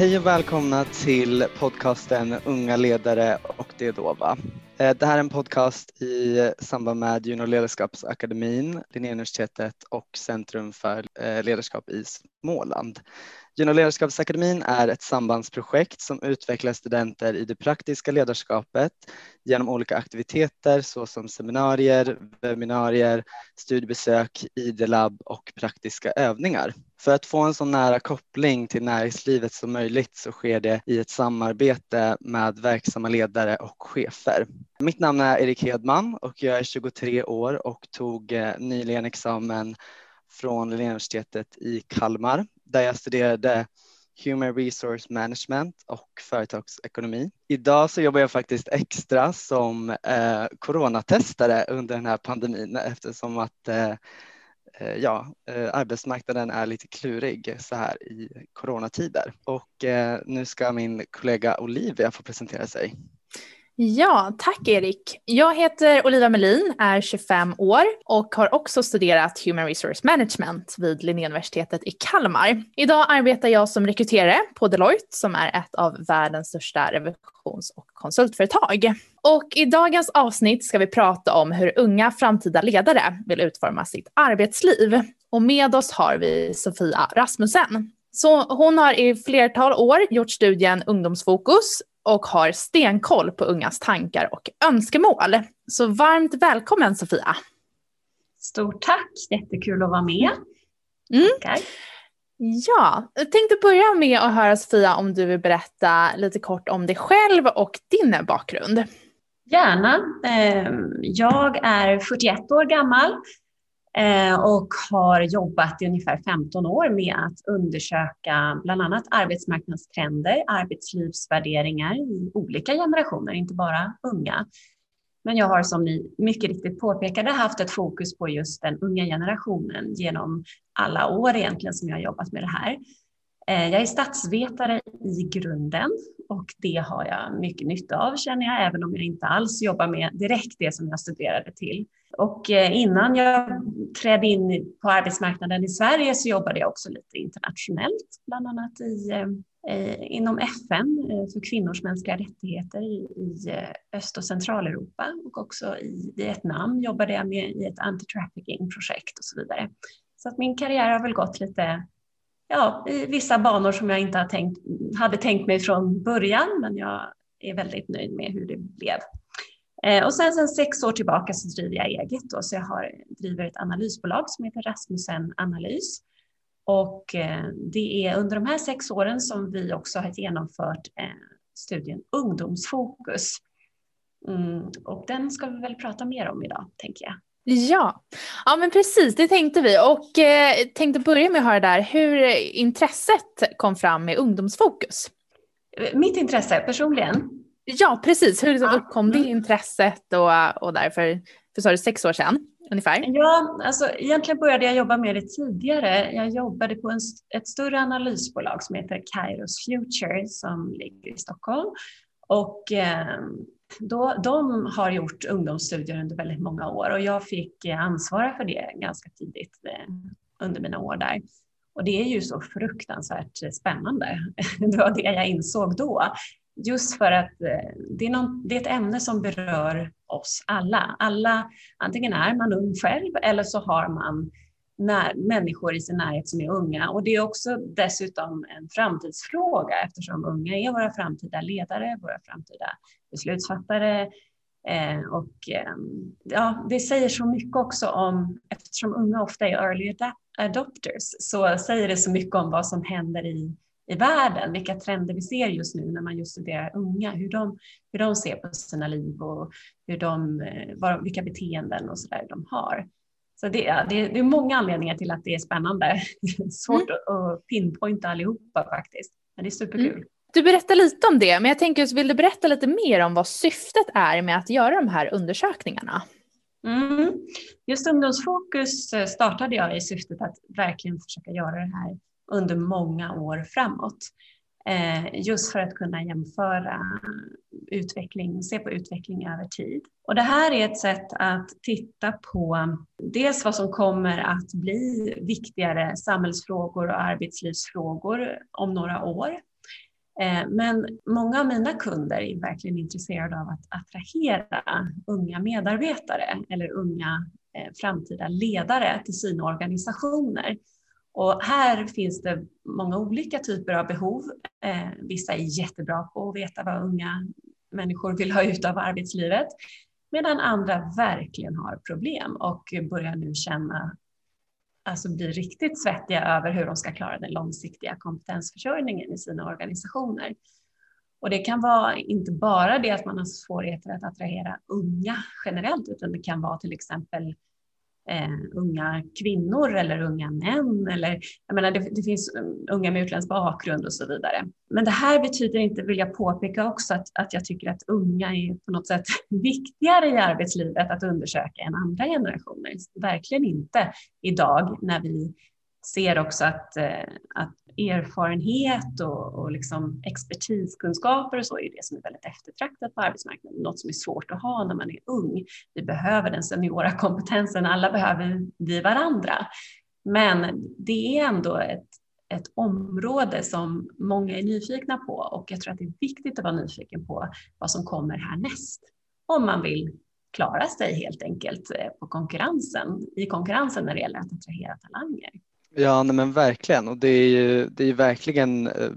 Hej och välkomna till podcasten Unga ledare och det är Dova. Eh, det här är en podcast i samband med Juno ledarskapsakademin, Linnéuniversitetet och Centrum för eh, ledarskap i Småland. Juno ledarskapsakademin är ett sambandsprojekt som utvecklar studenter i det praktiska ledarskapet genom olika aktiviteter såsom seminarier, webbinarier, studiebesök, ID-labb och praktiska övningar. För att få en så nära koppling till näringslivet som möjligt så sker det i ett samarbete med verksamma ledare och chefer. Mitt namn är Erik Hedman och jag är 23 år och tog eh, nyligen examen från Linnéuniversitetet i Kalmar där jag studerade Human Resource Management och företagsekonomi. Idag så jobbar jag faktiskt extra som eh, coronatestare under den här pandemin eftersom att eh, eh ja, eh, arbetsmarknaden är lite klurig så här i coronatider. Och eh, nu ska min kollega Olivia få presentera sig. Ja, tack Erik. Jag heter Olivia Melin, är 25 år och har också studerat Human Resource Management vid Linnéuniversitetet i Kalmar. Idag arbetar jag som rekryterare på Deloitte som är ett av världens största revisions och konsultföretag. Och i dagens avsnitt ska vi prata om hur unga framtida ledare vill utforma sitt arbetsliv. Och med oss har vi Sofia Rasmussen. Så hon har i flertal år gjort studien Ungdomsfokus och har stenkoll på ungas tankar och önskemål. Så varmt välkommen Sofia! Stort tack, jättekul att vara med. Mm. Ja, jag tänkte börja med att höra Sofia om du vill berätta lite kort om dig själv och din bakgrund. Gärna. Ehm, jag är 41 år gammal Eh, och har jobbat i ungefär 15 år med att undersöka bland annat arbetsmarknadstrender, arbetslivsvärderingar i olika generationer, inte bara unga. Men jag har som ni mycket riktigt påpekade haft ett fokus på just den unga generationen genom alla år egentligen som jag har jobbat med det här. Eh, jag är statsvetare i grunden och det har jag mycket nytta av känner jag, även om jag inte alls jobbar med direkt det som jag studerade till. Och eh, innan jag trädde in på arbetsmarknaden i Sverige så jobbade jag också lite internationellt, bland annat i, eh, eh inom FN eh, för kvinnors mänskliga rättigheter i, i Öst och Centraleuropa och också i Vietnam jobbade jag med i ett anti-trafficking-projekt och så vidare. Så att min karriär har väl gått lite ja, i vissa banor som jag inte hade tänkt, hade tänkt mig från början, men jag är väldigt nöjd med hur det blev. Eh, och sen, sen sex år tillbaka så driver jag eget då, så jag har, driver ett analysbolag som heter Rasmussen Analys. Och eh, det är under de här sex åren som vi också har genomfört eh, studien Ungdomsfokus. Mm, och den ska vi väl prata mer om idag, tänker jag. Ja. ja, men precis det tänkte vi och eh, tänkte börja med att höra där hur intresset kom fram med ungdomsfokus. Mitt intresse personligen? Ja, precis. Hur liksom uppkom det mm. intresset och, och därför, för sa du sex år sedan ungefär? Ja, alltså egentligen började jag jobba med det tidigare. Jag jobbade på en, ett större analysbolag som heter Kairos Future som ligger i Stockholm. Och eh, då, de har gjort ungdomsstudier under väldigt många år och jag fick eh, ansvara för det ganska tidigt eh, under mina år där. Och det är ju så fruktansvärt spännande. Det var det jag insåg då. Just för att eh, det är, någon, det är ett ämne som berör oss alla. Alla, antingen är man ung själv eller så har man när, människor i sin närhet som är unga. Och det är också dessutom en framtidsfråga eftersom unga är våra framtida ledare, våra framtida beslutsfattare. Eh, och eh, ja, det säger så mycket också om, eftersom unga ofta är early adopters, så säger det så mycket om vad som händer i, i världen, vilka trender vi ser just nu när man just studerar unga, hur de, hur de ser på sina liv och hur de, eh, vad, vilka beteenden och så där de har. Så det, det, det, är många anledningar till att det är spännande. Svårt mm. att pinpointa allihopa faktiskt, men det är superkul. Mm. Du berättar lite om det, men jag tänker, vill du berätta lite mer om vad syftet är med att göra de här undersökningarna? Mm. Just ungdomsfokus eh, startade jag i syftet att verkligen försöka göra det här under många år framåt. Eh, just för att kunna jämföra utveckling, se på utveckling över tid. Och det här är ett sätt att titta på dels vad som kommer att bli viktigare samhällsfrågor och arbetslivsfrågor om några år eh, men många av mina kunder är verkligen intresserade av att attrahera unga medarbetare eller unga eh, framtida ledare till sina organisationer. Och här finns det många olika typer av behov. Eh, vissa är jättebra på att veta vad unga människor vill ha ut av arbetslivet, medan andra verkligen har problem och börjar nu känna alltså blir riktigt svettiga över hur de ska klara den långsiktiga kompetensförsörjningen i sina organisationer. Och det kan vara inte bara det att man har svårigheter att attrahera unga generellt, utan det kan vara till exempel eh, unga kvinnor eller unga män. Eller, jag menar, det, det, finns eh, unga med utländsk bakgrund och så vidare. Men det här betyder inte, vill jag påpeka också, att, att jag tycker att unga är på något sätt viktigare i arbetslivet att undersöka än andra generationer. Verkligen inte idag när vi ser också att, eh, att erfarenhet och, och liksom expertiskunskaper och så är det som är väldigt eftertraktat på arbetsmarknaden. Något som är svårt att ha när man är ung. Vi behöver den seniora kompetensen, alla behöver vi varandra. Men det är ändå ett, ett område som många är nyfikna på och jag tror att det är viktigt att vara nyfiken på vad som kommer härnäst. Om man vill klara sig helt enkelt eh, på konkurrensen, i konkurrensen när det gäller att attrahera talanger. Ja, nej men verkligen och det är ju det är verkligen eh,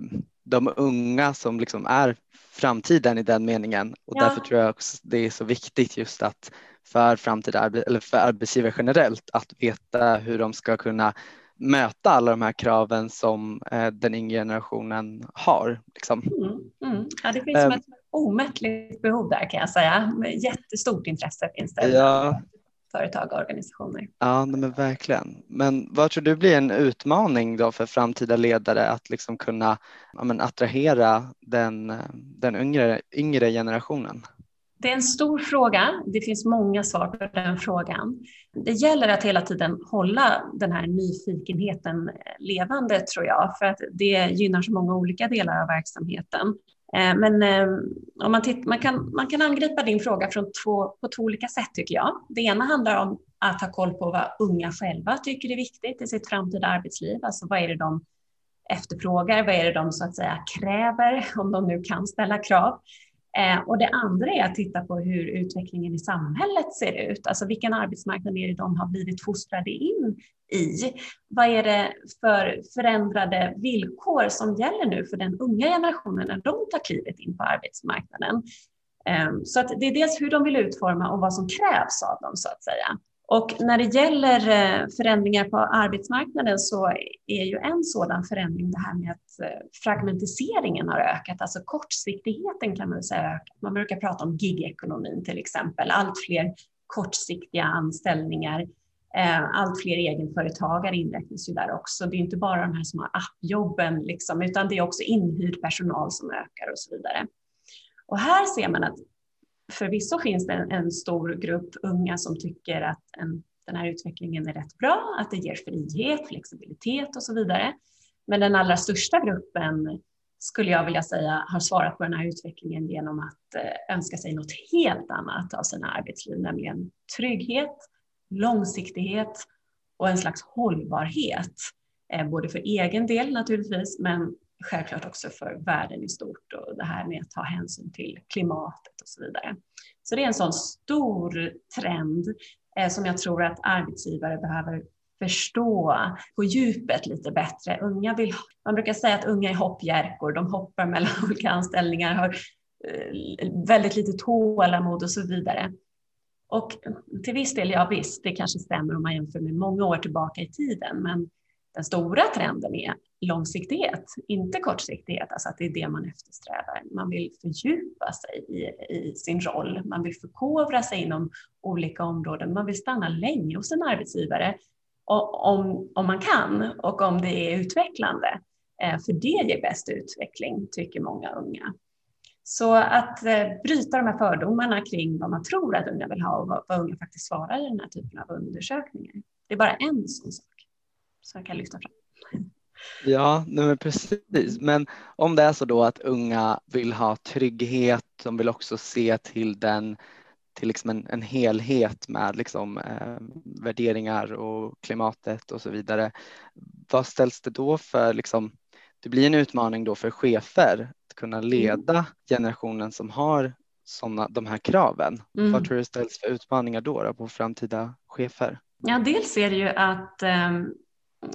de unga som liksom är framtiden i den meningen och ja. därför tror jag också det är så viktigt just att för framtida eller för arbetsgivare generellt att veta hur de ska kunna möta alla de här kraven som eh, den yngre generationen har. Liksom. Mm, mm. Ja, det finns um, ett omättligt behov där kan jag säga. Jättestort intresse finns det. Ja, företag och organisationer. Ja, men verkligen. Men vad tror du blir en utmaning då för framtida ledare att liksom kunna ja, men attrahera den, den yngre, yngre generationen? Det är en stor fråga. Det finns många svar på den frågan. Det gäller att hela tiden hålla den här nyfikenheten levande tror jag, för att det gynnar så många olika delar av verksamheten. Eh, men eh, om man, titt, man, kan, man kan angripa din fråga från två, på två olika sätt tycker jag. Det ena handlar om att ha koll på vad unga själva tycker är viktigt i sitt framtida arbetsliv. Alltså vad är det de efterfrågar? Vad är det de så att säga kräver, om de nu kan ställa krav? Eh, och det andra är att titta på hur utvecklingen i samhället ser ut. Alltså vilken arbetsmarknad är det de har blivit fostrade in i? Vad är det för förändrade villkor som gäller nu för den unga generationen när de tar klivet in på arbetsmarknaden? Eh, så att det är dels hur de vill utforma och vad som krävs av dem så att säga. Och när det gäller eh, förändringar på arbetsmarknaden så är ju en sådan förändring det här med att eh, fragmentiseringen har ökat, alltså kortsiktigheten kan man säga ökat. Man brukar prata om gigekonomin till exempel, allt fler kortsiktiga anställningar, eh, allt fler egenföretagare inräknas ju där också. Det är inte bara de här som har appjobben, liksom, utan det är också inhyrd personal som ökar och så vidare. Och här ser man att förvisso finns det en, en stor grupp unga som tycker att en, den här utvecklingen är rätt bra, att det ger frihet, flexibilitet och så vidare. Men den allra största gruppen skulle jag vilja säga har svarat på den här utvecklingen genom att eh, önska sig något helt annat av sina arbetsliv, nämligen trygghet, långsiktighet och en slags hållbarhet, eh, både för egen del naturligtvis, men självklart också för världen i stort och det här med att ta hänsyn till klimatet och så vidare. Så det är en sån stor trend eh, som jag tror att arbetsgivare behöver förstå på djupet lite bättre. Unga vill, man brukar säga att unga är hoppjerkor, de hoppar mellan olika anställningar, har eh, väldigt lite tålamod och så vidare. Och till viss del, ja visst, det kanske stämmer om man jämför med många år tillbaka i tiden, men den stora trenden är långsiktighet, inte kortsiktighet, alltså att det är det man eftersträvar. Man vill fördjupa sig i, i, sin roll, man vill förkovra sig inom olika områden, man vill stanna länge hos en arbetsgivare om, om man kan och om det är utvecklande. Eh, för det ger bäst utveckling, tycker många unga. Så att eh, bryta de här fördomarna kring vad man tror att unga vill ha och vad, vad unga faktiskt svarar i den här typen av undersökningar. Det är bara en sån sak som jag kan lyfta fram. Ja, men precis. Men om det är så då att unga vill ha trygghet, de vill också se till den till liksom en, en helhet med liksom, eh, värderingar och klimatet och så vidare. Vad ställs det då för liksom, det blir en utmaning då för chefer att kunna mm. leda generationen som har såna, de här kraven. Mm. Vad tror du ställs för utmaningar då, då på framtida chefer? Ja, dels är det ju att eh,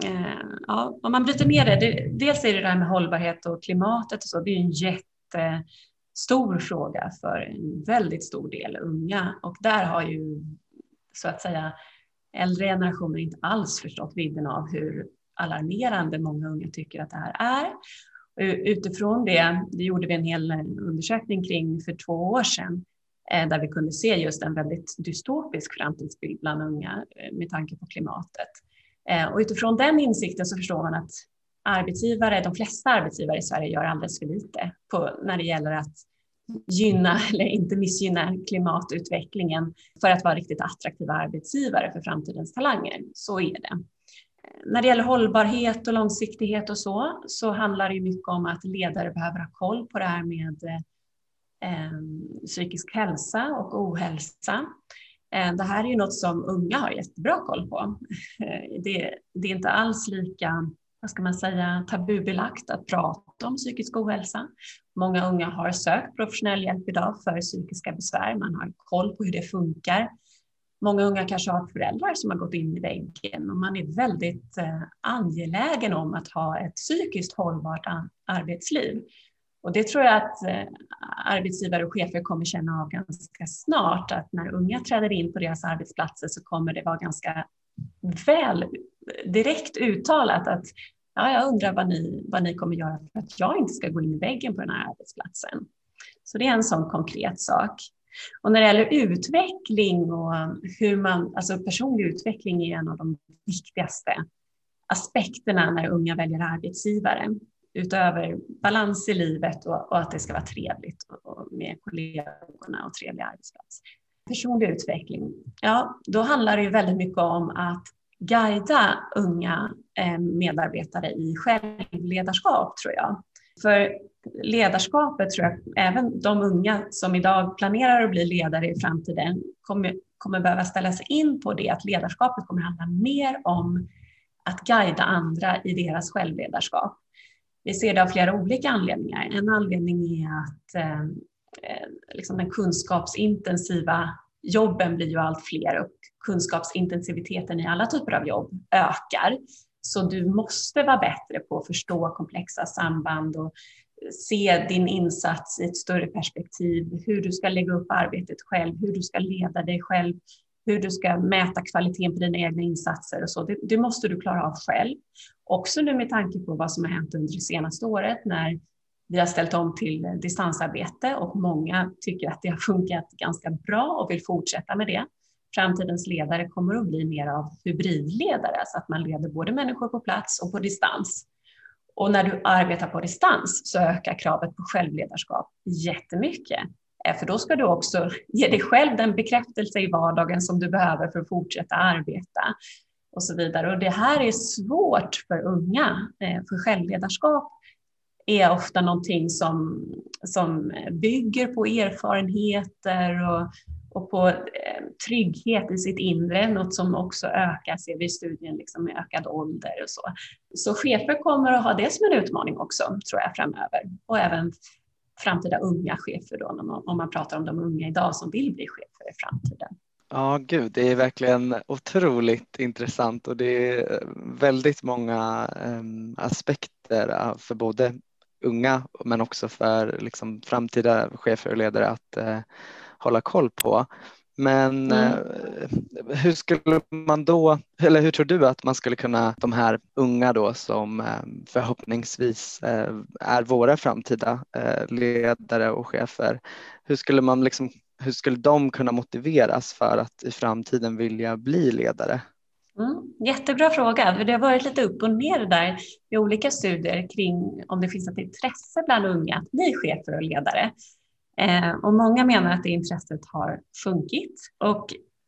Eh, ja, om man bryter ner det, det, dels är det det här med hållbarhet och klimatet och så, det är en jättestor fråga för en väldigt stor del unga och där har ju så att säga äldre generationer inte alls förstått vidden av hur alarmerande många unga tycker att det här är. Utifrån det, det gjorde vi en hel undersökning kring för två år sedan, eh, där vi kunde se just en väldigt dystopisk framtidsbild bland unga eh, med tanke på klimatet. Eh, och utifrån den insikten så förstår man att arbetsgivare, de flesta arbetsgivare i Sverige gör alldeles för lite på, när det gäller att gynna eller inte missgynna klimatutvecklingen för att vara riktigt attraktiva arbetsgivare för framtidens talanger. Så är det. Eh, när det gäller hållbarhet och långsiktighet och så, så handlar det mycket om att ledare behöver ha koll på det här med eh, eh psykisk hälsa och ohälsa. Eh, det här är ju något som unga har jättebra koll på. Eh, det, det är inte alls lika vad ska man säga, tabubelagt att prata om psykisk ohälsa. Många unga har sökt professionell hjälp idag för psykiska besvär. Man har koll på hur det funkar. Många unga kanske har föräldrar som har gått in i väggen och man är väldigt eh, angelägen om att ha ett psykiskt hållbart arbetsliv. Och det tror jag att eh, arbetsgivare och chefer kommer känna av ganska snart, att när unga träder in på deras arbetsplatser så kommer det vara ganska väl eh, direkt uttalat att ja, jag undrar vad ni, vad ni kommer göra för att jag inte ska gå in i väggen på den här arbetsplatsen. Så det är en sån konkret sak. Och när det gäller utveckling och hur man, alltså personlig utveckling är en av de viktigaste aspekterna när unga väljer arbetsgivare. Utöver balans i livet och, och att det ska vara trevligt och, och med kollegorna och trevlig arbetsplats. Personlig utveckling, ja, då handlar det ju väldigt mycket om att guida unga eh, medarbetare i självledarskap, tror jag. För ledarskapet tror jag, även de unga som idag planerar att bli ledare i framtiden, kommer, kommer behöva ställa sig in på det, att ledarskapet kommer handla mer om att guida andra i deras självledarskap. Vi ser det av flera olika anledningar. En anledning är att eh, eh, liksom den kunskapsintensiva jobben blir ju allt fler och kunskapsintensiviteten i alla typer av jobb ökar. Så du måste vara bättre på att förstå komplexa samband och se din insats i ett större perspektiv, hur du ska lägga upp arbetet själv, hur du ska leda dig själv, hur du ska mäta kvaliteten på dina egna insatser och så. Det, det måste du klara av själv. Också nu med tanke på vad som har hänt under det senaste året när vi har ställt om till distansarbete och många tycker att det har funkat ganska bra och vill fortsätta med det. Framtidens ledare kommer att bli mer av hybridledare, så att man leder både människor på plats och på distans. Och när du arbetar på distans så ökar kravet på självledarskap jättemycket. Eh, för då ska du också ge dig själv den bekräftelse i vardagen som du behöver för att fortsätta arbeta och så vidare. Och det här är svårt för unga, eh, för självledarskap är ofta någonting som, som bygger på erfarenheter och, och på eh, trygghet i sitt inre, något som också ökar, ser vi i studien, liksom med ökad ålder och så. Så chefer kommer att ha det som en utmaning också, tror jag, framöver. Och även framtida unga chefer då, om man pratar om de unga idag som vill bli chefer i framtiden. Ja, gud, det är verkligen otroligt intressant och det är väldigt många um, aspekter för både unga men också för liksom, framtida chefer och ledare att uh, hålla koll på. Men mm. eh, hur skulle man då, eller hur tror du att man skulle kunna, de här unga då som eh, förhoppningsvis eh, är våra framtida ledare och chefer, hur skulle man liksom, hur skulle de kunna motiveras för att i framtiden vilja bli ledare? Mm, jättebra fråga. Det har varit lite upp och ner där i olika studier kring om det finns ett intresse bland unga att bli chefer och ledare. Eh, och många menar att det intresset har sjunkit. Och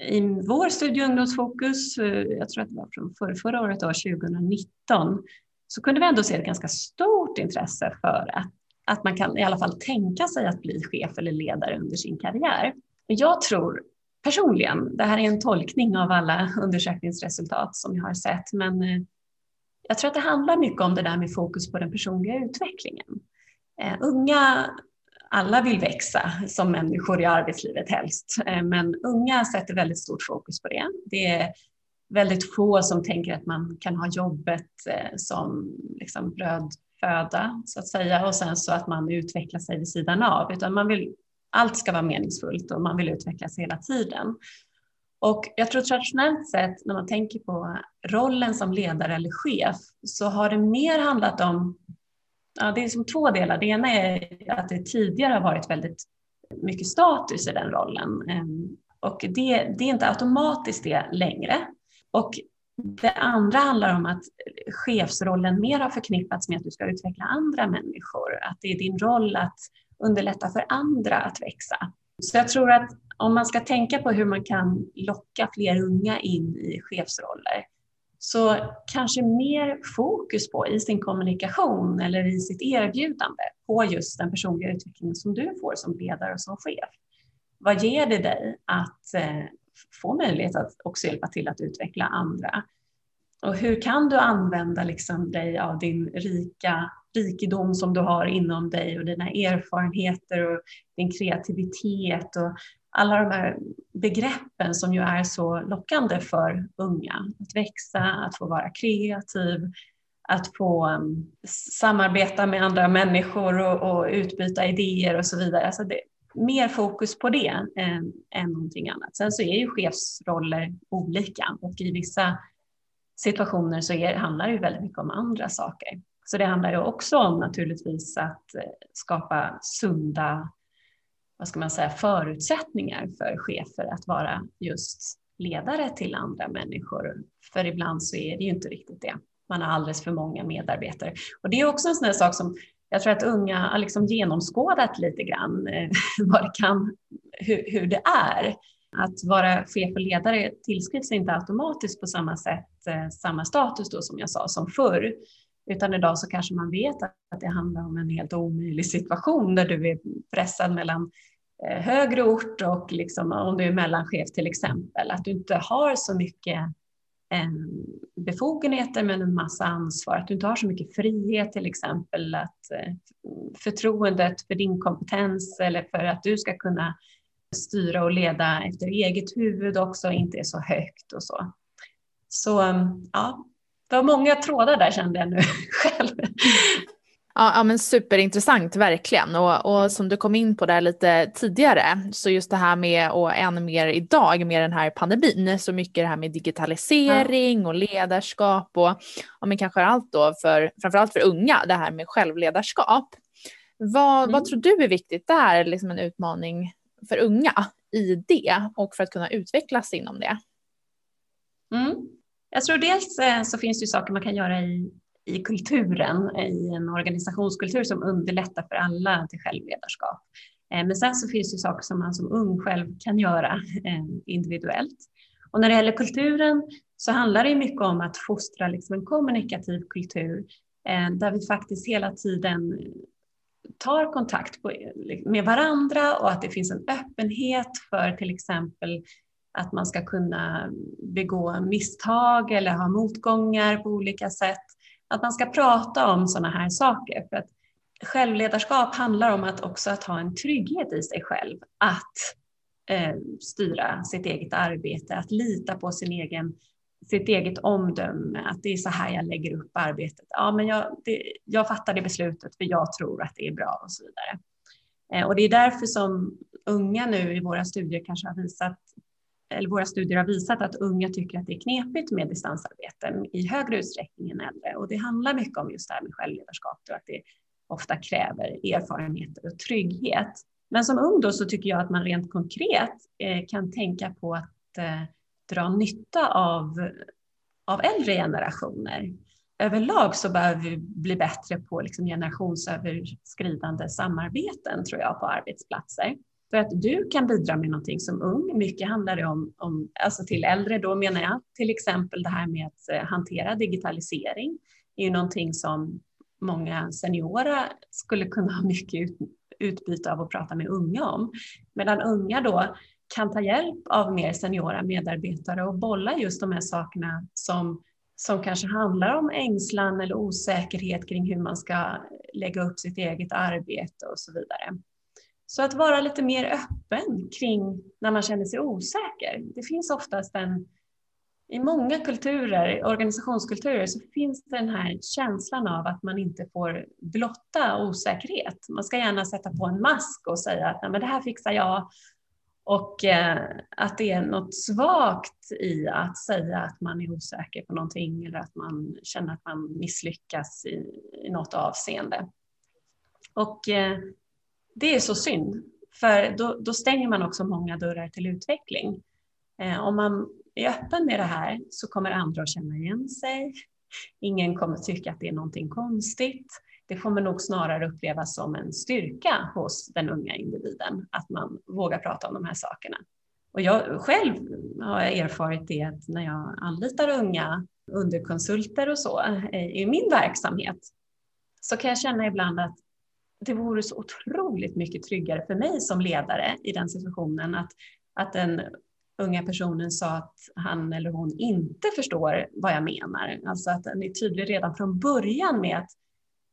i vår studie Ungdomsfokus, eh, jag tror att det var från förra, förra året, då, 2019, så kunde vi ändå se ett ganska stort intresse för att, att man kan i alla fall tänka sig att bli chef eller ledare under sin karriär. Jag tror personligen, det här är en tolkning av alla undersökningsresultat som jag har sett, men eh, jag tror att det handlar mycket om det där med fokus på den personliga utvecklingen. Eh, unga, alla vill växa som människor i arbetslivet helst, eh, men unga sätter väldigt stort fokus på det. Det är väldigt få som tänker att man kan ha jobbet eh, som liksom brödföda så att säga och sen så att man utvecklar sig vid sidan av, utan man vill allt ska vara meningsfullt och man vill utvecklas hela tiden. Och jag tror traditionellt sett när man tänker på rollen som ledare eller chef så har det mer handlat om, ja, det är som två delar. Det ena är att det tidigare har varit väldigt mycket status i den rollen ehm, och det, det är inte automatiskt det längre. Och det andra handlar om att chefsrollen mer har förknippats med att du ska utveckla andra människor, att det är din roll att underlätta för andra att växa. Så jag tror att om man ska tänka på hur man kan locka fler unga in i chefsroller så kanske mer fokus på i sin kommunikation eller i sitt erbjudande på just den personliga utvecklingen som du får som ledare och som chef. Vad ger det dig att eh, få möjlighet att också hjälpa till att utveckla andra? Och hur kan du använda liksom dig av din rika rikedom som du har inom dig och dina erfarenheter och din kreativitet och alla de här begreppen som ju är så lockande för unga. Att växa, att få vara kreativ, att få um, samarbeta med andra människor och, och, utbyta idéer och så vidare. Alltså det, mer fokus på det än, än någonting annat. Sen så är ju chefsroller olika och i vissa situationer så är, handlar det ju väldigt mycket om andra saker. Så det handlar ju också om naturligtvis att eh, skapa sunda vad ska man säga, förutsättningar för chefer att vara just ledare till andra människor. För ibland så är det ju inte riktigt det. Man har alldeles för många medarbetare. Och det är också en sån här sak som jag tror att unga har liksom genomskådat lite grann eh, vad det kan, hur, hur det är. Att vara chef och ledare tillskrivs inte automatiskt på samma sätt, eh, samma status då som jag sa som förr. Utan idag så kanske man vet att det handlar om en helt omöjlig situation där du är pressad mellan Eh, högre ort och liksom, om du är mellanchef till exempel, att du inte har så mycket befogenheter men en massa ansvar, att du inte har så mycket frihet till exempel, att eh, förtroendet för din kompetens eller för att du ska kunna styra och leda efter eget huvud också inte är så högt och så. Så ja, det var många trådar där kände jag nu själv. Ja, ja men superintressant verkligen och, och som du kom in på där lite tidigare så just det här med och än mer idag med den här pandemin så mycket det här med digitalisering och ledarskap och ja, men kanske allt då för framförallt för unga det här med självledarskap. Vad, mm. vad tror du är viktigt där, liksom en utmaning för unga i det och för att kunna utvecklas inom det? Mm. Jag tror dels eh, så finns det saker man kan göra i, i kulturen, i en organisationskultur som underlättar för alla till självledarskap. Eh, men sen så finns det saker som man som ung själv kan göra eh, individuellt. Och när det gäller kulturen så handlar det mycket om att fostra liksom en kommunikativ kultur eh, där vi faktiskt hela tiden tar kontakt med varandra och att det finns en öppenhet för till exempel att man ska kunna begå misstag eller ha motgångar på olika sätt. Att man ska prata om sådana här saker. För att självledarskap handlar om att också att ha en trygghet i sig själv. Att eh, styra sitt eget arbete, att lita på sin egen, sitt eget omdöme. Att det är så här jag lägger upp arbetet. Ja, men jag, det, jag fattar det beslutet för jag tror att det är bra och så vidare. Eh, och det är därför som unga nu i våra studier kanske har visat eller våra studier har visat att unga tycker att det är knepigt med distansarbete i högre utsträckning än äldre. Och det handlar mycket om just det här med självledarskap och att det ofta kräver erfarenheter och trygghet. Men som ung då så tycker jag att man rent konkret eh, kan tänka på att eh, dra nytta av, av äldre generationer. Överlag så behöver vi bli bättre på liksom generationsöverskridande samarbeten tror jag på arbetsplatser. För att du kan bidra med någonting som ung. Mycket handlar det om, om alltså till äldre då menar jag. Till exempel det här med att eh, hantera digitalisering är ju någonting som många seniora skulle kunna ha mycket ut, utbyte av att prata med unga om. Medan unga då kan ta hjälp av mer seniora medarbetare och bolla just de här sakerna som som kanske handlar om ängslan eller osäkerhet kring hur man ska lägga upp sitt eget arbete och så vidare. Så att vara lite mer öppen kring när man känner sig osäker. Det finns oftast en, i många kulturer, organisationskulturer, så finns den här känslan av att man inte får blotta osäkerhet. Man ska gärna sätta på en mask och säga att Nej, men det här fixar jag och eh, att det är något svagt i att säga att man är osäker på någonting eller att man känner att man misslyckas i, i något avseende. Och eh, det är så synd, för då, då, stänger man också många dörrar till utveckling. Eh, om man är öppen med det här så kommer andra att känna igen sig. Ingen kommer tycka att det är någonting konstigt det kommer nog snarare upplevas som en styrka hos den unga individen att man vågar prata om de här sakerna. Och jag själv har erfarit det att när jag anlitar unga underkonsulter och så eh, i min verksamhet så kan jag känna ibland att det vore så otroligt mycket tryggare för mig som ledare i den situationen att, att den unga personen sa att han eller hon inte förstår vad jag menar. Alltså att den är tydlig redan från början med att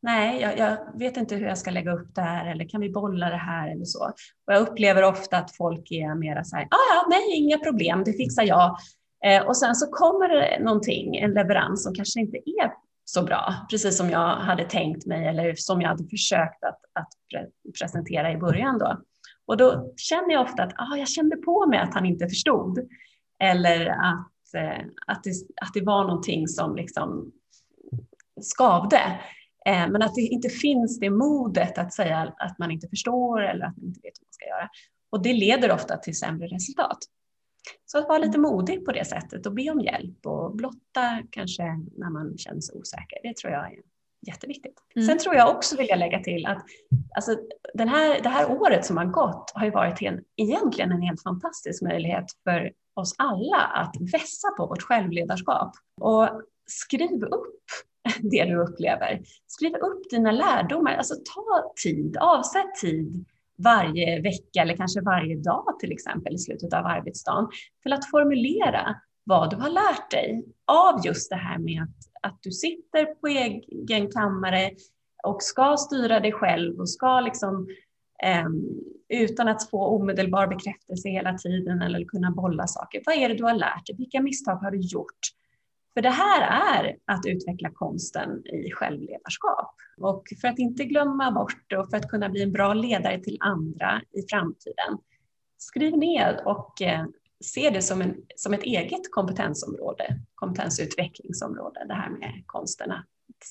nej, jag, jag, vet inte hur jag ska lägga upp det här eller kan vi bolla det här eller så. Och jag upplever ofta att folk är mera så här, ah, ja, nej, inga problem, det fixar jag. Eh, och sen så kommer det någonting, en leverans som kanske inte är så bra, precis som jag hade tänkt mig eller som jag hade försökt att, att pre presentera i början då. Och då känner jag ofta att ah, jag kände på mig att han inte förstod. Eller att, eh, att, det, att det var någonting som liksom skavde. Eh, men att det inte finns det modet att säga att man inte förstår eller att man inte vet hur man ska göra. Och det leder ofta till sämre resultat. Så att vara lite modig på det sättet och be om hjälp och blotta kanske när man känner sig osäker, det tror jag är jätteviktigt. Mm. Sen tror jag också, vill jag lägga till, att alltså, den här, det här året som har gått har ju varit en, egentligen en helt fantastisk möjlighet för oss alla att vässa på vårt självledarskap. Och skriv upp det du upplever. Skriv upp dina lärdomar, alltså ta tid, avsätt tid varje vecka eller kanske varje dag till exempel i slutet av arbetsdagen till att formulera vad du har lärt dig av just det här med att, att du sitter på egen kammare och ska styra dig själv och ska liksom eh, utan att få omedelbar bekräftelse hela tiden eller kunna bolla saker. Vad är det du har lärt dig? Vilka misstag har du gjort? För det här är att utveckla konsten i självledarskap. Och för att inte glömma bort och för att kunna bli en bra ledare till andra i framtiden, skriv ner och eh, se det som, en, som ett eget kompetensområde, kompetensutvecklingsområde, det här med konsten att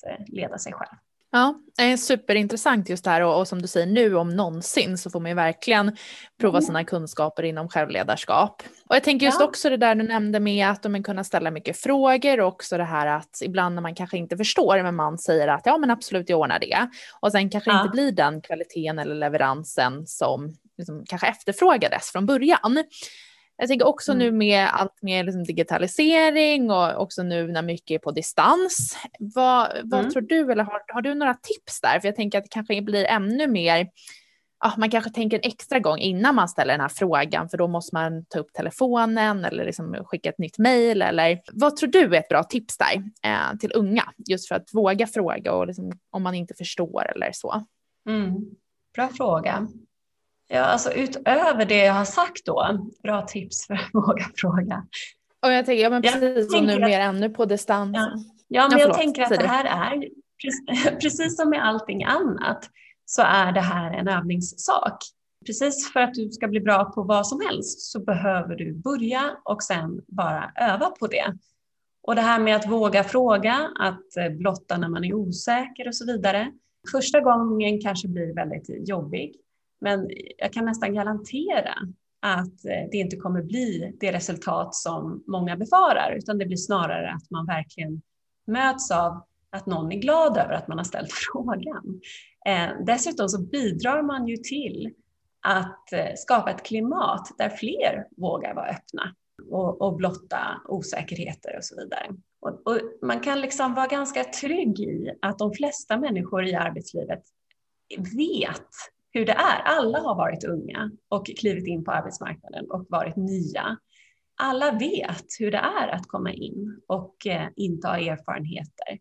eh, leda sig själv. Ja, det är superintressant just det här och, och, som du säger nu om någonsin så får man ju verkligen prova mm. sina kunskaper inom självledarskap. Och jag tänker just ja. också det där du nämnde med att man kunna ställa mycket frågor och också det här att ibland när man kanske inte förstår men man säger att ja men absolut jag ordnar det och sen kanske ja. inte blir den kvaliteten eller leveransen som liksom kanske efterfrågades från början. Jag tänker också mm. nu med allt mer liksom digitalisering och också nu när mycket är på distans. Vad, vad mm. tror du, eller har, har du några tips där? För jag tänker att det kanske blir ännu mer ja, man kanske tänker en extra gång innan man ställer den här frågan för då måste man ta upp telefonen eller liksom skicka ett nytt mejl eller vad tror du är ett bra tips där eh, till unga just för att våga fråga och liksom, om man inte förstår eller så? Mm. Bra fråga. Ja, alltså utöver det jag har sagt då, bra tips för att våga fråga. Och jag tänker, ja men precis som nu mer ännu på distans. Ja, ja men jag, jag tänker att det här är, precis som med allting annat, så är det här en övningssak. Precis för att du ska bli bra på vad som helst så behöver du börja och sen bara öva på det. Och det här med att våga fråga, att blotta när man är osäker och så vidare. Första gången kanske blir väldigt jobbig. Men jag kan nästan garantera att eh, det inte kommer bli det resultat som många befarar, utan det blir snarare att man verkligen möts av att någon är glad över att man har ställt frågan. Eh, dessutom så bidrar man ju till att eh, skapa ett klimat där fler vågar vara öppna och, och blotta osäkerheter och så vidare. Och, och man kan liksom vara ganska trygg i att de flesta människor i arbetslivet vet hur det är. Alla har varit unga och klivit in på arbetsmarknaden och varit nya. alla vet hur det är att komma in och eh, inte ha erfarenheter.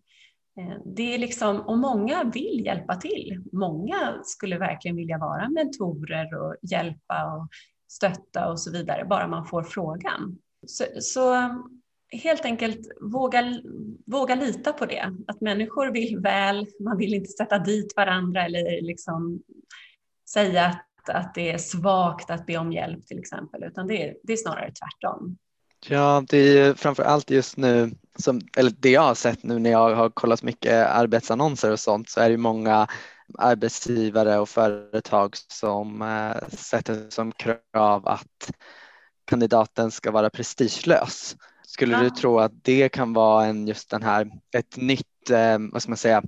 Eh, det är liksom, och många vill hjälpa till. Många skulle verkligen vilja vara mentorer och hjälpa och stötta och så vidare, bara man får frågan. Så, så helt enkelt våga, våga lita på det, att människor vill väl, man vill inte sätta dit varandra eller liksom säga att, att det är svagt att be om hjälp till exempel, utan det är, det är snarare tvärtom. Ja, det är framför allt just nu, som, eller det jag har sett nu när jag har kollat mycket arbetsannonser och sånt, så är det många arbetsgivare och företag som äh, sätter som krav att kandidaten ska vara prestigelös. Skulle ja. du tro att det kan vara en just den här, ett nytt, eh, vad ska man säga,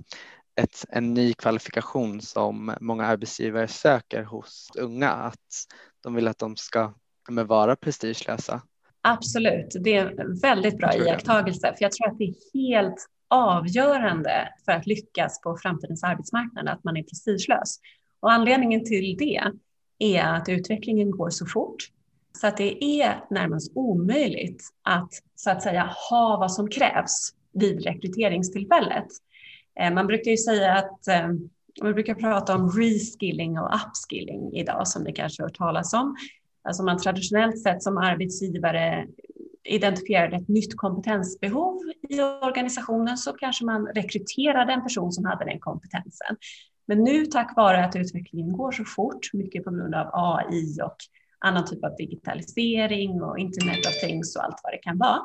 ett, en ny kvalifikation som många arbetsgivare söker hos unga, att de vill att de ska vara prestigelösa? Absolut, det är en väldigt bra iakttagelse, för jag tror att det är helt avgörande för att lyckas på framtidens arbetsmarknad att man är prestigelös. Och anledningen till det är att utvecklingen går så fort så att det är närmast omöjligt att så att säga ha vad som krävs vid rekryteringstillfället. Eh, man brukar ju säga att eh, man brukar prata om reskilling och upskilling idag som ni kanske har hört talas om. Alltså man traditionellt sett som arbetsgivare identifierade ett nytt kompetensbehov i organisationen så kanske man rekryterade en person som hade den kompetensen. Men nu tack vare att utvecklingen går så fort, mycket på grund av AI och annan typ av digitalisering och internet of things och allt vad det kan vara.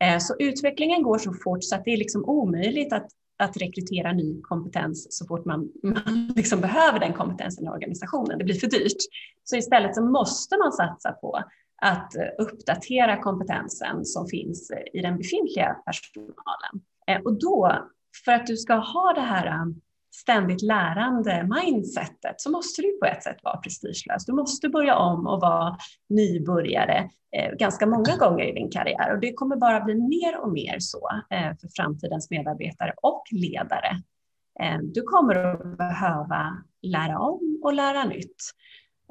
Eh, så utvecklingen går så fort så att det är liksom omöjligt att, att rekrytera ny kompetens så fort man, man liksom behöver den kompetensen i organisationen. Det blir för dyrt. Så istället så måste man satsa på att uppdatera kompetensen som finns i den befintliga personalen. Eh, och då, för att du ska ha det här ständigt lärande mindsetet så måste du på ett sätt vara prestigelös. Du måste börja om och vara nybörjare eh, ganska många gånger i din karriär och det kommer bara bli mer och mer så eh, för framtidens medarbetare och ledare. Eh, du kommer att behöva lära om och lära nytt.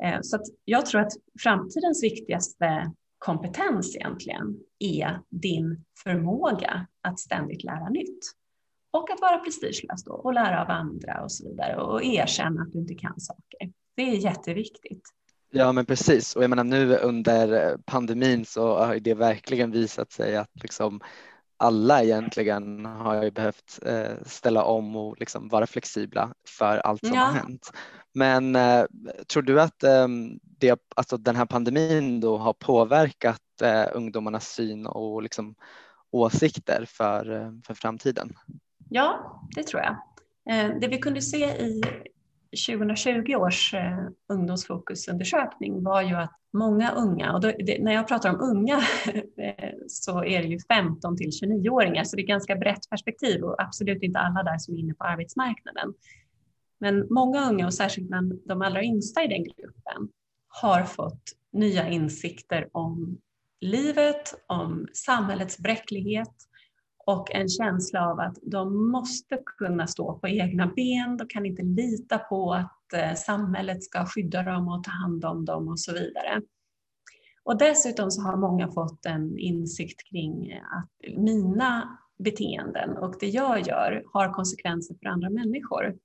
Eh, så jag tror att framtidens viktigaste kompetens egentligen är din förmåga att ständigt lära nytt. Och att vara prestigelös då och lära av andra och så vidare och erkänna att du inte kan saker. Det är jätteviktigt. Ja men precis och jag menar nu under pandemin så har det verkligen visat sig att liksom alla egentligen har ju behövt eh, ställa om och liksom vara flexibla för allt som ja. har hänt. Men eh, tror du att eh, det, alltså den här pandemin då har påverkat ungdomarnas syn och liksom åsikter för, för framtiden? Ja, det tror jag. Eh, det vi kunde se i 2020 års eh, ungdomsfokusundersökning var ju att många unga, och då, det, när jag pratar om unga eh, så är det ju 15 till 29-åringar, så det är ett ganska brett perspektiv och absolut inte alla där som är inne på arbetsmarknaden. Men många unga och särskilt bland de allra yngsta i den gruppen har fått nya insikter om livet, om samhällets bräcklighet, och en känsla av att de måste kunna stå på egna ben. De kan inte lita på att eh, samhället ska skydda dem och ta hand om dem och så vidare. Och dessutom så har många fått en insikt kring att mina beteenden och det jag gör har konsekvenser för andra människor.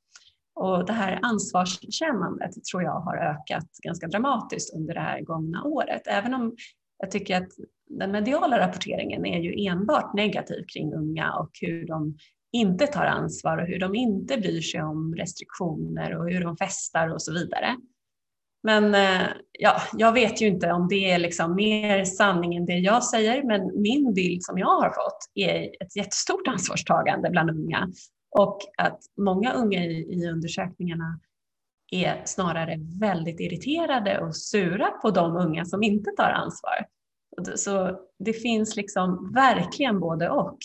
Och det här ansvarskännandet tror jag har ökat ganska dramatiskt under det här gångna året. Även om jag tycker att den mediala rapporteringen är ju enbart negativ kring unga och hur de inte tar ansvar och hur de inte bryr sig om restriktioner och hur de festar och så vidare. Men eh, ja, jag vet ju inte om det är liksom mer sanning än det jag säger, men min bild som jag har fått är ett jättestort ansvarstagande bland unga och att många unga i, i undersökningarna är snarare väldigt irriterade och sura på de unga som inte tar ansvar. Så det finns liksom verkligen både och.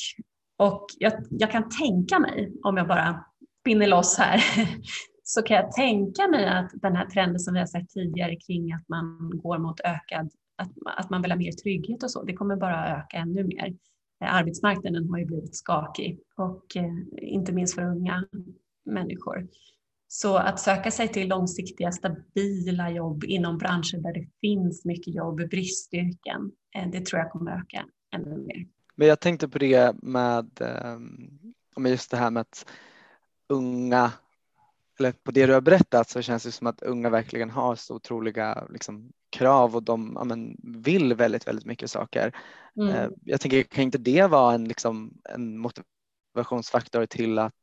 Och jag, jag kan tänka mig, om jag bara spinner loss här, så kan jag tänka mig att den här trenden som vi har sett tidigare kring att man går mot ökad, att, att man vill ha mer trygghet och så, det kommer bara öka ännu mer. Eh, arbetsmarknaden har ju blivit skakig och eh, inte minst för unga människor. Så att söka sig till långsiktiga, stabila jobb inom branscher där det finns mycket jobb, bristyrken, eh, det tror jag kommer öka ännu mer. Men jag tänkte på det med, ehm, just det här med att unga, eller på det du har berättat så känns det som att unga verkligen har så otroliga liksom, krav och de ja, men, vill väldigt, väldigt mycket saker. Mm. Eh, jag tänker, kan inte det vara en, liksom, en motivationsfaktor till att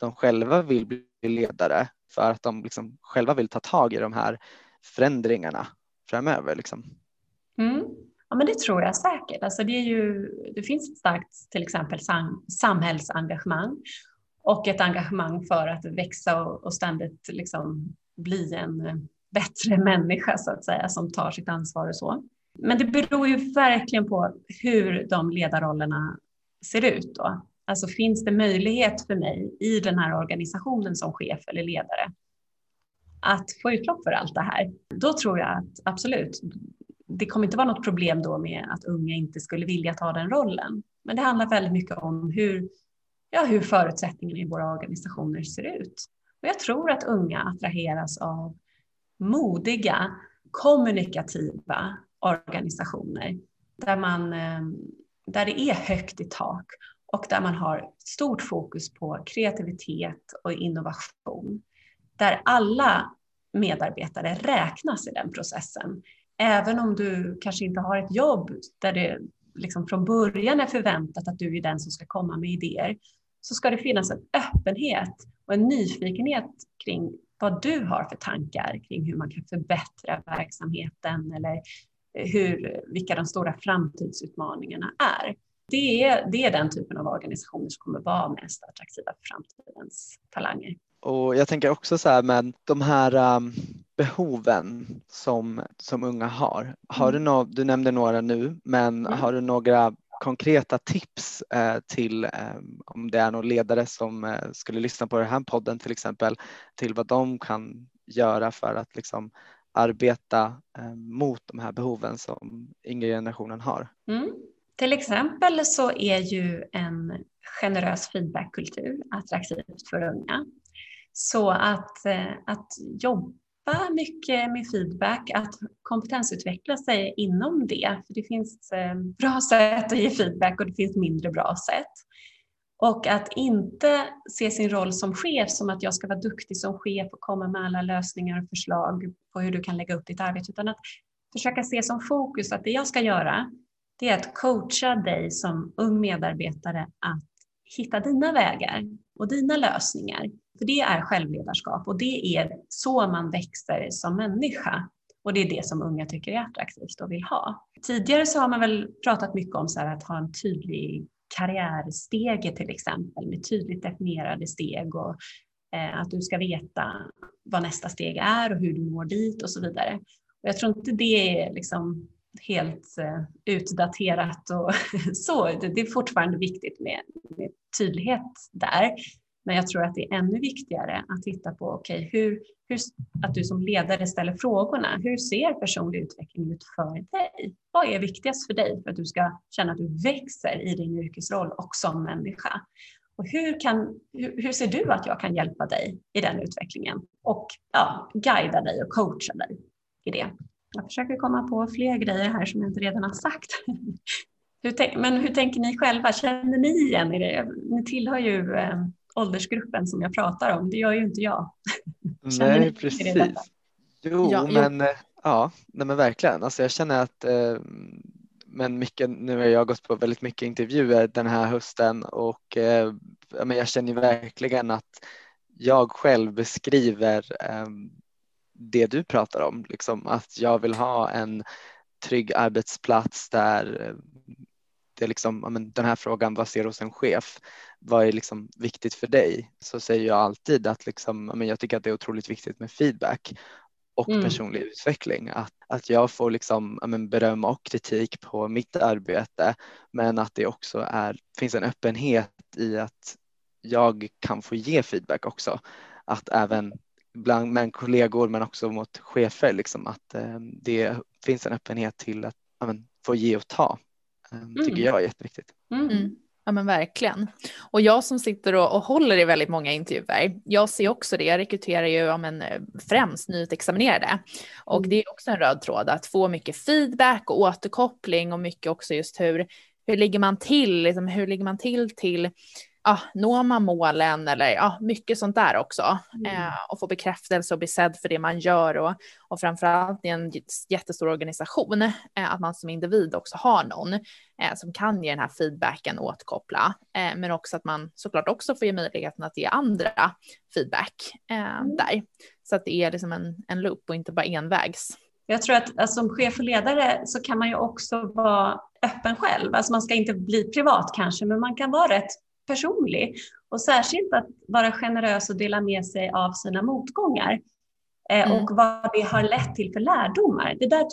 de själva vill bli ledare för att de liksom själva vill ta tag i de här förändringarna framöver? Liksom? Mm. Ja, men det tror jag säkert. Alltså det, är ju, det finns ett starkt till exempel sam, samhällsengagemang och ett engagemang för att växa och, och ständigt liksom bli en bättre människa så att säga som tar sitt ansvar och så. Men det beror ju verkligen på hur de ledarrollerna ser ut då. Alltså finns det möjlighet för mig i den här organisationen som chef eller ledare att få utlopp för allt det här? Då tror jag att absolut, det kommer inte vara något problem då med att unga inte skulle vilja ta den rollen. Men det handlar väldigt mycket om hur, ja, hur förutsättningarna i våra organisationer ser ut. Och jag tror att unga attraheras av modiga, kommunikativa organisationer där, man, eh, där det är högt i tak och där man har stort fokus på kreativitet och innovation. Där alla medarbetare räknas i den processen. Även om du kanske inte har ett jobb där det liksom från början är förväntat att du är den som ska komma med idéer, så ska det finnas en öppenhet och en nyfikenhet kring vad du har för tankar kring hur man kan förbättra verksamheten eller hur, vilka de stora framtidsutmaningarna är. Det är, det är den typen av organisationer som kommer vara mest attraktiva för framtidens talanger. Och jag tänker också så här med de här um, behoven som, som unga har. har du, mm. no du nämnde några nu, men mm. har du några konkreta tips eh, till eh, om det är någon ledare som eh, skulle lyssna på den här podden till exempel till vad de kan göra för att liksom arbeta eh, mot de här behoven som yngre generationen har. Mm. Till exempel så är ju en generös feedbackkultur attraktivt för unga. Så att, eh, att jobba mycket med feedback, att kompetensutveckla sig inom det. För Det finns eh, bra sätt att ge feedback och det finns mindre bra sätt. Och att inte se sin roll som chef som att jag ska vara duktig som chef och komma med alla lösningar och förslag på hur du kan lägga upp ditt arbete, utan att försöka se som fokus att det jag ska göra, det är att coacha dig som ung medarbetare att hitta dina vägar och dina lösningar. För det är självledarskap och det är så man växer som människa. Och det är det som unga tycker är attraktivt och vill ha. Tidigare så har man väl pratat mycket om så att ha en tydlig karriärstege till exempel med tydligt definierade steg och eh, att du ska veta vad nästa steg är och hur du når dit och så vidare. Och jag tror inte det är liksom helt eh, utdaterat och så. Det är fortfarande viktigt med, med tydlighet där. Men jag tror att det är ännu viktigare att titta på okay, hur, hur, att du som ledare ställer frågorna. Hur ser personlig utveckling ut för dig? Vad är viktigast för dig för att du ska känna att du växer i din yrkesroll och som människa? Och hur, kan, hur, hur ser du att jag kan hjälpa dig i den utvecklingen och ja, guida dig och coacha dig i det? Jag försöker komma på fler grejer här som jag inte redan har sagt. hur, men hur tänker ni själva? Känner ni igen er? Ni tillhör ju eh, åldersgruppen som jag pratar om. Det gör ju inte jag. nej, precis. Jo, ja, men jo. Eh, ja, nej, men verkligen. Alltså, jag känner att eh, men mycket, nu har jag gått på väldigt mycket intervjuer den här hösten och eh, men jag känner verkligen att jag själv beskriver eh, det du pratar om, liksom att jag vill ha en trygg arbetsplats där eh, det är liksom, den här frågan, vad ser du hos en chef? Vad är liksom viktigt för dig? Så säger jag alltid att liksom, jag tycker att det är otroligt viktigt med feedback och mm. personlig utveckling. Att, att jag får liksom, men, beröm och kritik på mitt arbete men att det också är, finns en öppenhet i att jag kan få ge feedback också. Att även bland med kollegor men också mot chefer, liksom, att eh, det finns en öppenhet till att men, få ge och ta. Eh, tycker mm. jag är jätteviktigt. Mm. mm. Ja men verkligen. Och jag som sitter och, och håller i väldigt många intervjuer, jag ser också det, jag rekryterar ju ja, men, främst nyutexaminerade. Och mm. det är också en röd tråd att få mycket feedback och återkoppling och mycket också just hur, hur ligger man till, liksom, hur ligger man till till ja, når man målen eller ja, mycket sånt där också. Mm. Eh, och få bekräftelse och bli sedd för det man gör och, och framförallt i en jättestor organisation, eh, att man som individ också har någon eh, som kan ge den här feedbacken och återkoppla. Eh, men också att man såklart också får ge möjligheten att ge andra feedback eh, mm. där. Så att det är liksom en, en loop och inte bara envägs. Jag tror att alltså, som chef och ledare så kan man ju också vara öppen själv. Alltså man ska inte bli privat kanske, men man kan vara rätt personlig. Och särskilt att vara generös och dela med sig av sina motgångar. Eh, mm. Och vad det har lett till för lärdomar. Det där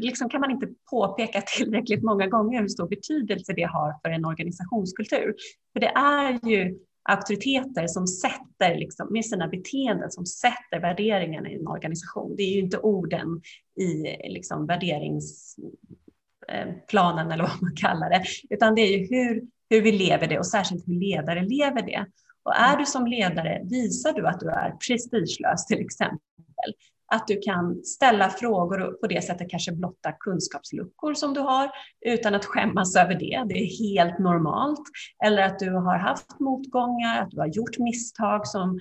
liksom kan man inte påpeka tillräckligt många gånger hur stor betydelse det har för en organisationskultur. För det är ju auktoriteter som sätter, liksom, med sina beteenden, som sätter värderingarna i en organisation. Det är ju inte orden i liksom, värderingsplanen eller vad man kallar det, utan det är ju hur hur vi lever det och särskilt hur ledare lever det. Och är du som ledare, visar du att du är prestigelös till exempel, att du kan ställa frågor och på det sättet kanske blotta kunskapsluckor som du har utan att skämmas över det. Det är helt normalt. Eller att du har haft motgångar, att du har gjort misstag som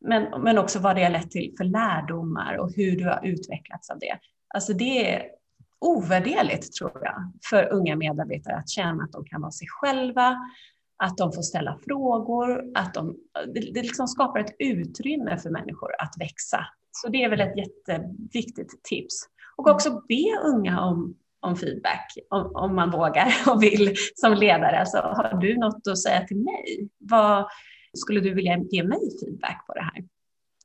men, men också vad det har lett till för lärdomar och hur du har utvecklats av det. Alltså det är ovärderligt tror jag för unga medarbetare att känna att de kan vara sig själva, att de får ställa frågor, att de, det liksom skapar ett utrymme för människor att växa. Så det är väl ett jätteviktigt tips. Och också be unga om, om feedback, om, om man vågar och vill som ledare. Alltså, har du något att säga till mig? Vad skulle du vilja ge mig feedback på det här?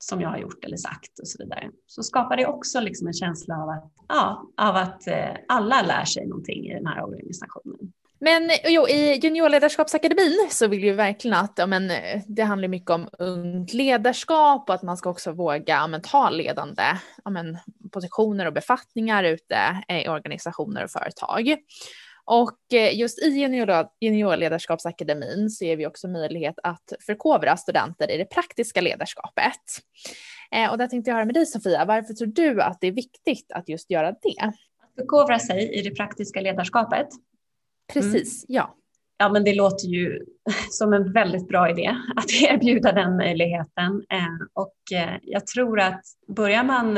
Som jag har gjort eller sagt och så vidare. Så skapar det också liksom en känsla av att, ja, av att eh, alla lär sig någonting i den här organisationen. Men eh, jo, i juniorledarskapsakademin så vill ju verkligen att ja, men, eh, det handlar mycket om ungt ledarskap och att man ska också våga ja, men, ta ledande ja, men, positioner och befattningar ute i organisationer och företag. Och eh, just i juniorledarskapsakademin så ger vi också möjlighet att förkovra studenter i det praktiska ledarskapet. Eh, och där tänkte jag höra med dig Sofia, varför tror du att det är viktigt att just göra det? Att förkovra sig i det praktiska ledarskapet? Precis, mm. ja. Ja, men det låter ju som en väldigt bra idé att erbjuda den möjligheten. Eh, och jag tror att börjar man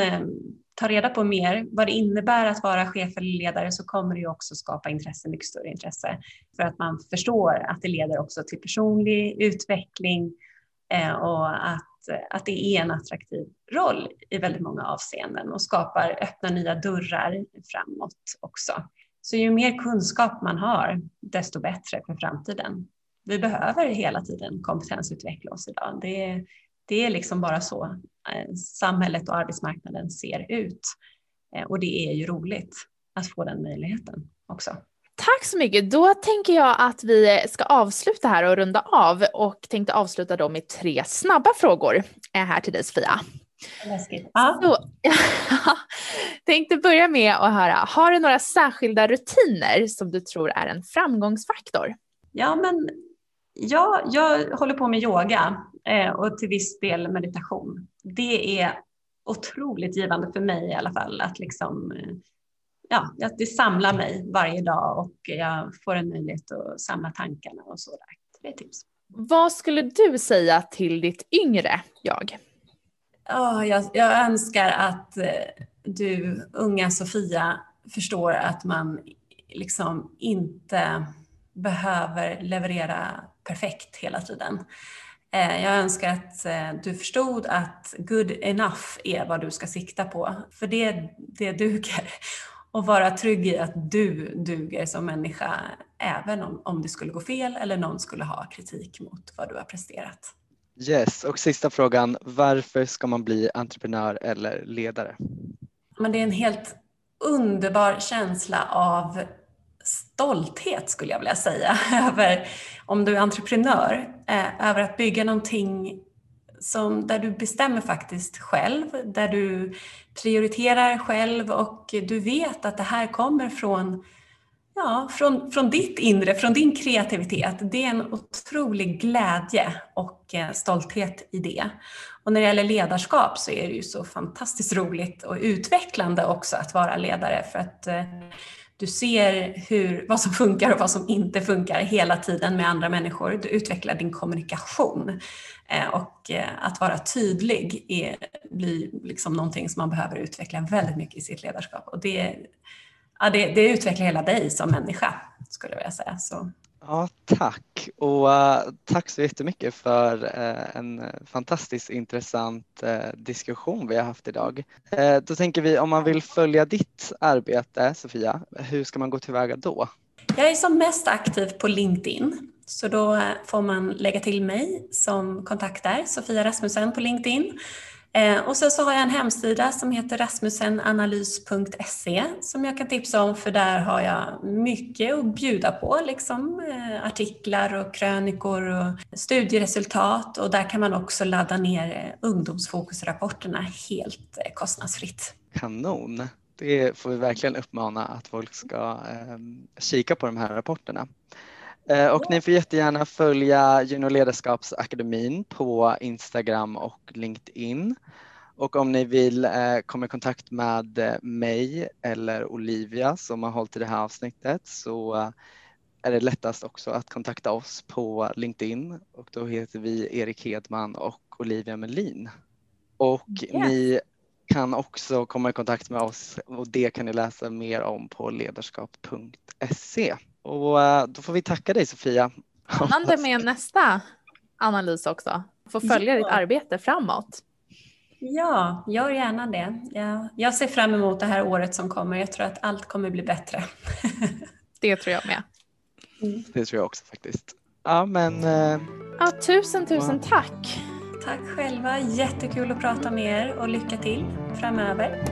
ta reda på mer vad det innebär att vara chef eller ledare så kommer det också skapa intresse, mycket större intresse. För att man förstår att det leder också till personlig utveckling eh, och att, att det är en attraktiv roll i väldigt många avseenden och skapar, öppna nya dörrar framåt också. Så ju mer kunskap man har, desto bättre för framtiden. Vi behöver hela tiden kompetensutveckla oss idag. Det, det är liksom bara så samhället och arbetsmarknaden ser ut. Eh, och det är ju roligt att få den möjligheten också. Tack så mycket. Då tänker jag att vi ska avsluta här och runda av och tänkte avsluta då med tre snabba frågor eh, här till dig Sofia. Läskigt. Så, tänkte börja med att höra, har du några särskilda rutiner som du tror är en framgångsfaktor? Ja, men ja, jag håller på med yoga Eh, och till viss del meditation. Det är otroligt givande för mig i alla fall att liksom eh, ja, det samlar mig varje dag och jag får en möjlighet att samla tankarna och så där. Det är tips. Vad skulle du säga till ditt yngre jag? Oh, jag, jag önskar att eh, du, unga Sofia, förstår att man liksom inte behöver leverera perfekt hela tiden. Eh, jag önskar att eh, du förstod att good enough är vad du ska sikta på, för det, det duger. Och vara trygg i att du duger som människa, även om, om det skulle gå fel eller någon skulle ha kritik mot vad du har presterat. Yes, och sista frågan, varför ska man bli entreprenör eller ledare? Men det är en helt underbar känsla av stolthet skulle jag vilja säga över, om du är entreprenör, eh, över att bygga någonting som, där du bestämmer faktiskt själv, där du prioriterar själv och du vet att det här kommer från Ja, från, från ditt inre, från din kreativitet. Det är en otrolig glädje och eh, stolthet i det. Och när det gäller ledarskap så är det ju så fantastiskt roligt och utvecklande också att vara ledare för att eh, du ser hur, vad som funkar och vad som inte funkar hela tiden med andra människor. Du utvecklar din kommunikation. Eh, och eh, att vara tydlig är, blir liksom någonting som man behöver utveckla väldigt mycket i sitt ledarskap. Och det ja, det, det utvecklar hela dig som människa skulle jag vilja säga. Så. Ja, tack och uh, tack så jättemycket för uh, en fantastiskt intressant uh, diskussion vi har haft idag. då tänker vi om man vill följa ditt arbete, Sofia, hur ska man gå tillväga då? Jag är som mest aktiv på LinkedIn, så då får man lägga till mig som kontakt där, Sofia Rasmussen på LinkedIn. Eh, och sen så har jag en hemsida som heter rasmussenanalys.se som jag kan tipsa om för där har jag mycket att bjuda på, liksom eh, artiklar och krönikor och studieresultat och där kan man också ladda ner eh, ungdomsfokusrapporterna helt kostnadsfritt. Kanon! Det får vi verkligen uppmana att folk ska eh, kika på de här rapporterna. Eh, och ni får jättegärna följa Juno Ledarskapsakademin på Instagram och LinkedIn. Och om ni vill eh, komma i kontakt med eh, mig eller Olivia som har hållit i det här avsnittet så är det lättast också att kontakta oss på LinkedIn och då heter vi Erik Hedman och Olivia Melin. Och yes. ni kan också komma i kontakt med oss och det kan ni läsa mer om på ledarskap.se. Och eh, då får vi tacka dig Sofia. Spännande med nästa analys också. Få följa ja. ditt arbete framåt. Ja, gör gärna det. Jag, jag ser fram emot det här året som kommer. Jag tror att allt kommer bli bättre. det tror jag med. Mm. Det tror jag också faktiskt. Ja, men... Eh... Ja, tusen, tusen ja. tack. Tack själva. Jättekul att prata med er och lycka till framöver.